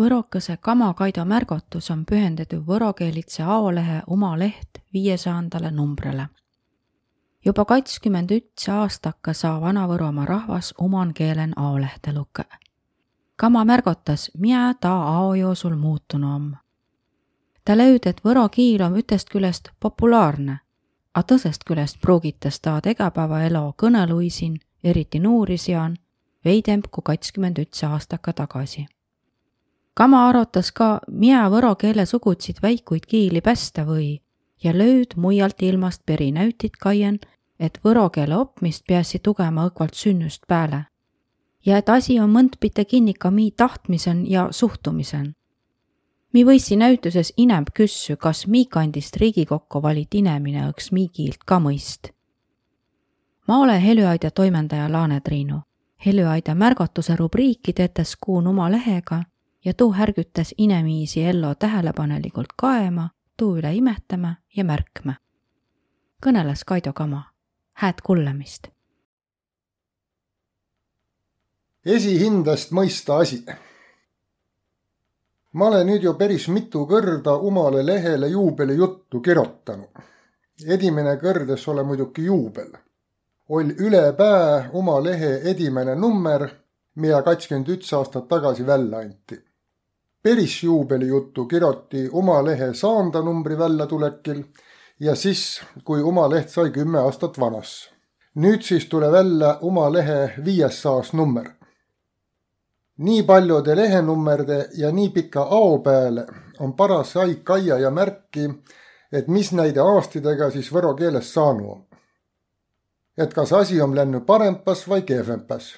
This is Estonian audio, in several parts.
Võrokõse Kama Kaido märgotus on pühendatud võrokeelitse aolehe Oma leht viiesahandale numbrele. juba kakskümmend üks aastaka saa Vana-Võromaa rahvas oman keelen aolehte lukke. Kama märgotas, mida ta aojoosul muutunud on. ta lööd, et võro kiil on ütest küljest populaarne, a tõsest küljest pruugitas ta tegapäevaelu kõneluisin, eriti nuuri sean, veidemb kui kakskümmend üks aastaka tagasi Kama arutas ka, mida võro keele sugutsid väikuid kiili pästa või ja lööd muialt ilmast perinäütit kaien, et võro keele opmist peasi tugema õkvalt sünnüst pääle. ja et asi on mõndpite kinni ka mi tahtmisen ja suhtumisen. mi võisi näütuses inem küssü, kas mi kandist Riigikokku valit inemine õks mi kiilt ka mõist. ma ole Helüaida toimendaja Laane Triinu. Helüaida märgatuse rubriiki teetes kuun oma lehega ja tuu härgütas inemiisi ello tähelepanelikult kaema, tuu üle imetama ja märkma. kõneles Kaido Kama. hääd kuulamist. esihindest mõista asi. ma olen nüüd ju päris mitu kõrda omale lehele juubelijuttu kirjutanud. edimene kõrdes ole muidugi juubel. oll ülepää oma lehe edimene number, mida kakskümmend üks aastat tagasi välja anti päris juubelijuttu kirjutati oma lehe saandanumbri väljatulekil ja siis, kui oma leht sai kümme aastat vanas. nüüd siis tule välja oma lehe viies saas number. nii paljude lehenummerde ja nii pika ao peale on paras aeg kaia ja märki, et mis näide aastidega siis võro keeles saanud on. et kas asi on läinud parempas või kehvempas.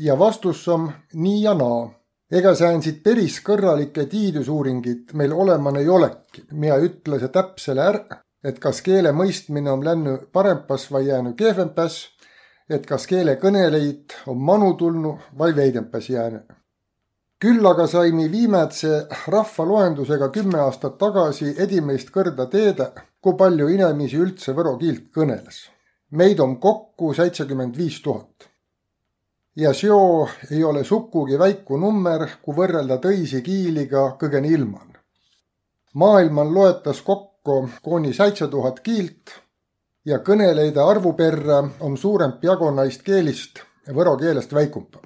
ja vastus on nii ja naa ega säänsid päris kõrralikke tiidusuuringid meil oleman ei olegi, mina ütle see täpsele ära, et kas keele mõistmine on läinud parempas või jäänud kehvempas, et kas keele kõnelejid on manu tulnud või veidempas jäänud. küll aga saime viimätse rahvaloendusega kümme aastat tagasi edimeist kõrda teeda, kui palju inimesi üldse võro kiilt kõneles. meid on kokku seitsekümmend viis tuhat ja seo ei ole sugugi väiku nummer, kui võrrelda tõisi kiiliga kõgeni ilmal. maailmal loetas kokku kuni seitse tuhat kiilt ja kõneleide arvu perre on suurem jagu naist keelist võro keelest väikumpa.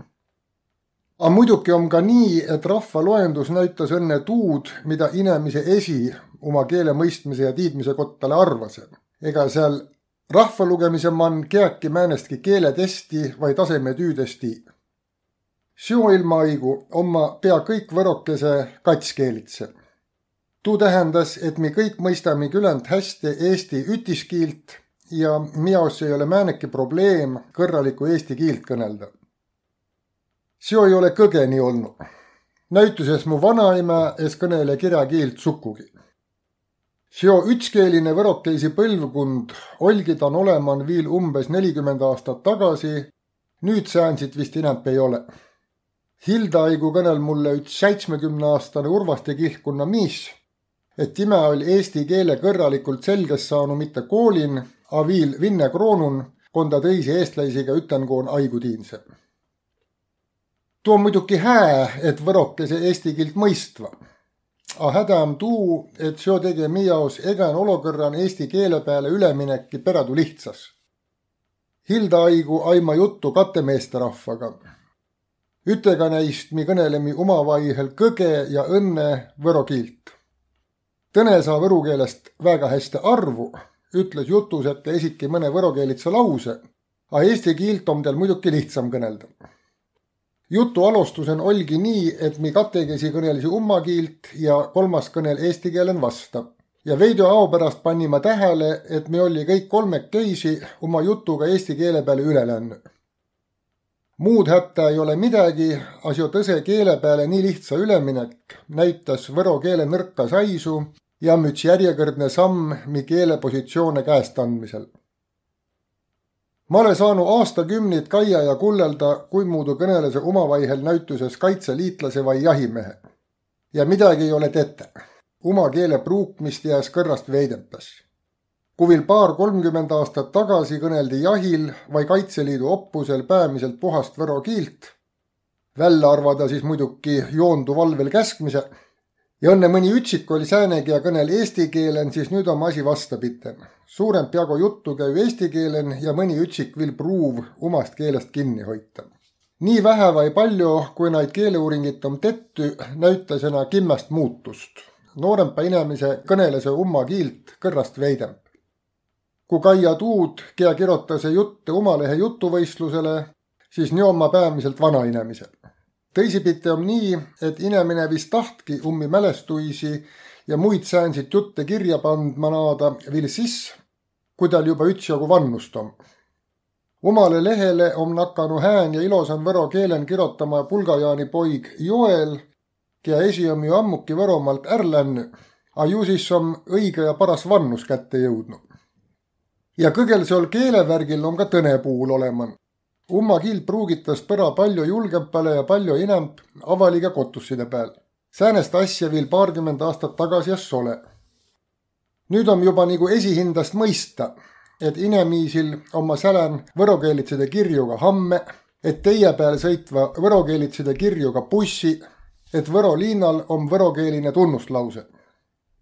aga muidugi on ka nii, et rahvaloendus näitas õnne tuud, mida inemise esi oma keele mõistmise ja tiidmise kottale arvas. ega seal rahvalugemise man kiäki määnestki keeletesti vai tasemetüüdesti. Sjoilmaigu omma pea kõik võrokese katskeelitse. tuu tähendas, et me kõik mõistame küllalt hästi eesti ütiskiilt ja miaos ei ole määnegi probleem kõrralikku eesti kiilt kõnelda. Seo ei ole kõgeni olnud. näituses mu vanaema es kõnele kirjakiilt sukugi seo ütskeeline võrokeisi põlvkond olgi ta oleman viil umbes nelikümmend aastat tagasi. nüüd säänsit vist inämp ei ole. Hildaigu kõnel mulle üks seitsmekümneaastane Urvaste kihlkonna miis, et time oli eesti keele kõrralikult selges saanud mitte koolin, a viil Vinne Kroonun, konda tõisi eestlaisiga ütenkoon aigutiinse. tuu on muidugi hää, et võrokese eesti kiilt mõistva A häda on tuu, et seo tege miiaos egan olokõrran eesti keele peale ülemineki peradu lihtsas. Hilda aigu aima juttu kate meesterahvaga. ütega neist mi kõnelemi omavaihel kõge ja õnne võro kiilt. Tõne saa võru keelest väga hästi arvu, ütles jutus, et esiki mõne võrokeelitsa lause, a eesti kiilt on tal muidugi lihtsam kõnelda jutu alustusen olgi nii, et mi katekesi kõnelisi umma kiilt ja kolmas kõnel eesti keelen vasta. ja veidi ao pärast panime tähele, et me oli kõik kolmekesi oma jutuga eesti keele peale üle läinud. muud hätta ei ole midagi, asju tõse keele peale nii lihtsa üleminek näitas võro keele nõrka saisu ja müts järjekordne samm mi keelepositsioone käest andmisel ma olen saanud aastakümneid kaia ja kullelda, kuimuudu kõnelese omavaihel näituses kaitseliitlase või jahimehe. ja midagi ei ole tete. oma keele pruukmist jääs kõrrast veidempas. kui veel paar-kolmkümmend aastat tagasi kõneldi jahil või Kaitseliidu oppusel peamiselt puhast võro kiilt, välja arvada siis muidugi joondu valvel käskmise. Ja õnne mõni üksik oli säänegi ja kõnel eesti keelen, siis nüüd on asi vastapidi. suurem peaaegu juttu käib eesti keelen ja mõni üksik vil pruuv omast keelest kinni hoita. nii vähe või palju, kui neid keeleuuringit on tehtud, näitasena kimmast muutust. noorempa inimese kõnelese umma kiilt kõrrast veidem kui Kaia Tuud, kea kirjutas jutte Umalehe jutuvõistlusele, siis nii on ma peamiselt vanainemiselt teisipidi on nii, et inimene vist tahtki ummi mälestuisi ja muid säänsit jutte kirja pandma naada viil siis, kui tal juba üksjagu vannust on. omale lehele on nakanud hään ja ilosan võro keelen kirjutama pulgajaani poig Joel, kea esi on ju ammuki Võromaalt är lännu, a ju siis on õige ja paras vannus kätte jõudnud. ja kõgel seal keelevärgil on ka tõnepuul olema Umma kild pruugitas põra palju julgempale ja palju inemp avalike kotusside peal. säänest asja viil paarkümmend aastat tagasi jas ole. nüüd on juba nagu esihindast mõista, et inemiisil oma sälän võrokeelitsede kirjuga hamme, et teie peal sõitva võrokeelitsede kirjuga bussi, et Võro liinal on võrokeeline tunnuslause.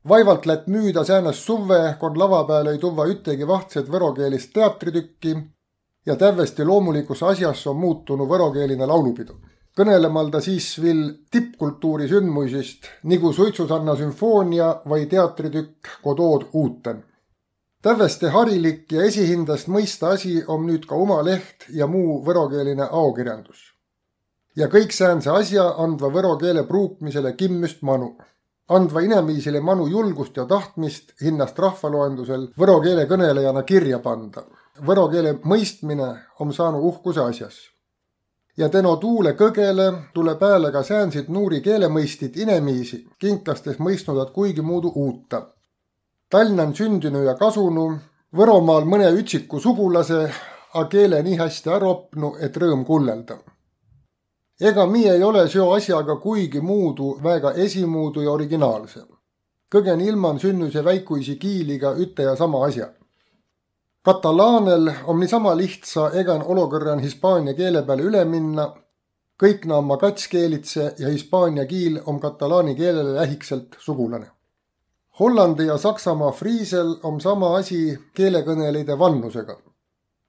vaevalt lätt müüda säänest suve, kon lava peal ei tuua ühtegi vahtset võrokeelist teatritükki ja täiesti loomulikus asjas on muutunud võrokeeline laulupidu. kõnelemalda siis veel tippkultuuri sündmusest nagu Suitsusanna sümfoonia või teatritükk Godot uuten. täiesti harilik ja esihindast mõista asi on nüüd ka oma leht ja muu võrokeeline aokirjandus. ja kõik säänse asja andva võro keele pruukmisele kimmist manu andva inemiisile manu julgust ja tahtmist hinnast rahvaloendusel võro keele kõnelejana kirja panda võro keele mõistmine on saanud uhkuse asjas. ja tänu tuule kõgele tule pääle ka säänsid nuuri keelemõistit inemiisi, kinklastes mõistnud kuigi muudu uuta. Tallinnan sündinu ja kasunu, Võromaal mõne üksiku sugulase, a keele nii hästi ära opnu, et rõõm kullelda. ega mi ei ole seo asjaga kuigi muudu väga esimuudu ja originaalse. kõgen ilman sünnuse väikuisi kiiliga üte ja sama asja katalaanel on niisama lihtsa egan olukorran hispaania keele peale üle minna. kõik na oma katskeelitse ja hispaania kiil on katalaani keelele lähikselt sugulane. Hollandi ja Saksamaa friisel on sama asi keelekõnelejate vannusega.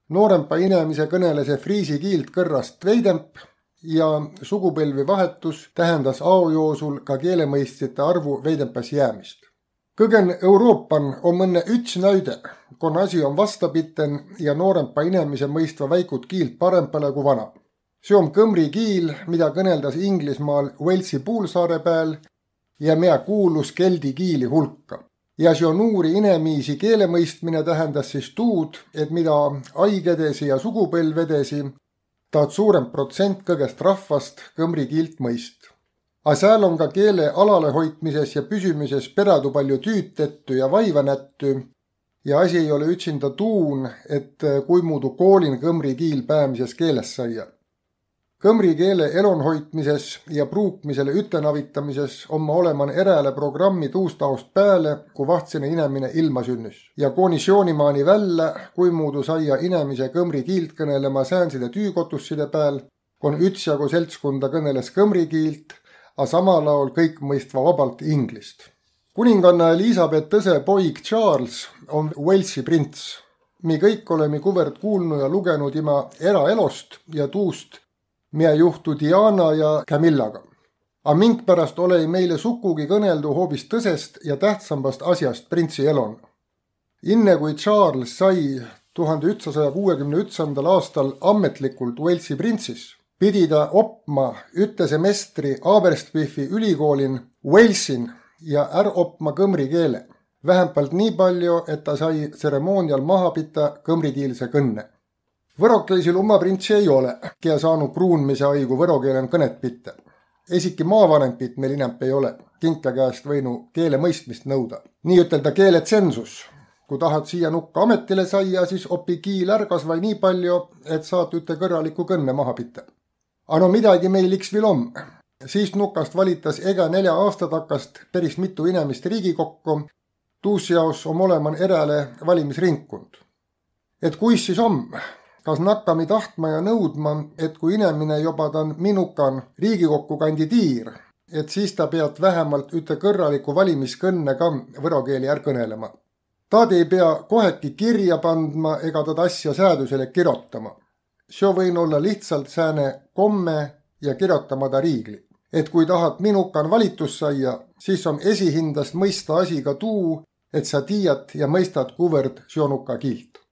noorempa inimese kõneles friisi kiilt kõrrast veidemp ja sugupõlvi vahetus tähendas aojoosul ka keelemõistjate arvu veidempas jäämist kõgen Euroopan on mõnne üts näide, kun asi on vastapiten ja noorempa inimese mõistva väikut kiilt parempale kui vana. see on kõmri kiil, mida kõneldas Inglismaal Walesi poolsaare peal ja mea kuulus keldi kiili hulka. ja see on uuri inemiisi keele mõistmine tähendas siis tuud, et mida aig edasi ja sugupõlv edasi, taad suurem protsent kõigest rahvast kõmri kiilt mõist A sääl on ka keele alalehoidmises ja püsimises peradu palju tüütetü ja vaiva nätty ja asi ei ole üksinda tuun, et kui muudu koolin kõmri kiil päämises keeles saia. Kõmri keele elonhoidmises ja pruukmisele ütenavitamises on ma oleman eräle programmi tuustaost pääle, kui vahtsine inemine ilma sünnüs. ja koonitsioonimaani välja, kui muudu saia inemise kõmri kiilt kõnelema säänside tüükotusside peal, on ütsjagu seltskunda kõneles kõmri kiilt aga samal ajal kõik mõistva vabalt inglist. kuninganna Elizabeth tõse poig Charles on Walesi prints. me kõik oleme kuvõrd kuulnud ja lugenud ima eraelost ja tuust, mida juhtu Diana ja Camillaga. A mingipärast ole meile sukugi kõneldu hoopis tõsest ja tähtsambast asjast printsi elon. enne kui Charles sai tuhande ütsasaja kuuekümne ütsandal aastal ametlikult Walesi printsis pidi ta opma üte semestri Aberystwythi ülikoolin Walesin ja är opma kõmri keele. vähempalt nii palju, et ta sai tseremoonial maha pita kõmrikiilse kõnne. võrokeisil oma printsi ei ole, kea saanud pruunmise haigu võro keelen kõnet pitta. esiki maavanempit meil inämp ei ole, kinka käest võinu keele mõistmist nõuda. nii-ütelda keeletsensus kui tahad siia nukka ametile saia, siis opi kiil är kas või nii palju, et saad üte kõrraliku kõnne maha pita aga no midagi meil veel on. siis nukast valitas ega nelja aasta takast päris mitu inimest Riigikokku. tuus jaos on olema eräle valimisringkond. et kuis siis on? kas nakkami tahtma ja nõudma, et kui inemine juba ta on minukan Riigikokku kandidiir, et siis ta peab vähemalt üte kõrraliku valimiskõnne ka võro keeli är kõnelema. Taad ei pea koheki kirja pandma ega tad asja säädusele kirjutama. See võin olla lihtsalt sääne komme ja kirjutamata riigli. et kui tahad minukan valitus saia, siis on esihindast mõista asi ka tuu, et sa tiiad ja mõistad, kuivõrd sjonuka kiilt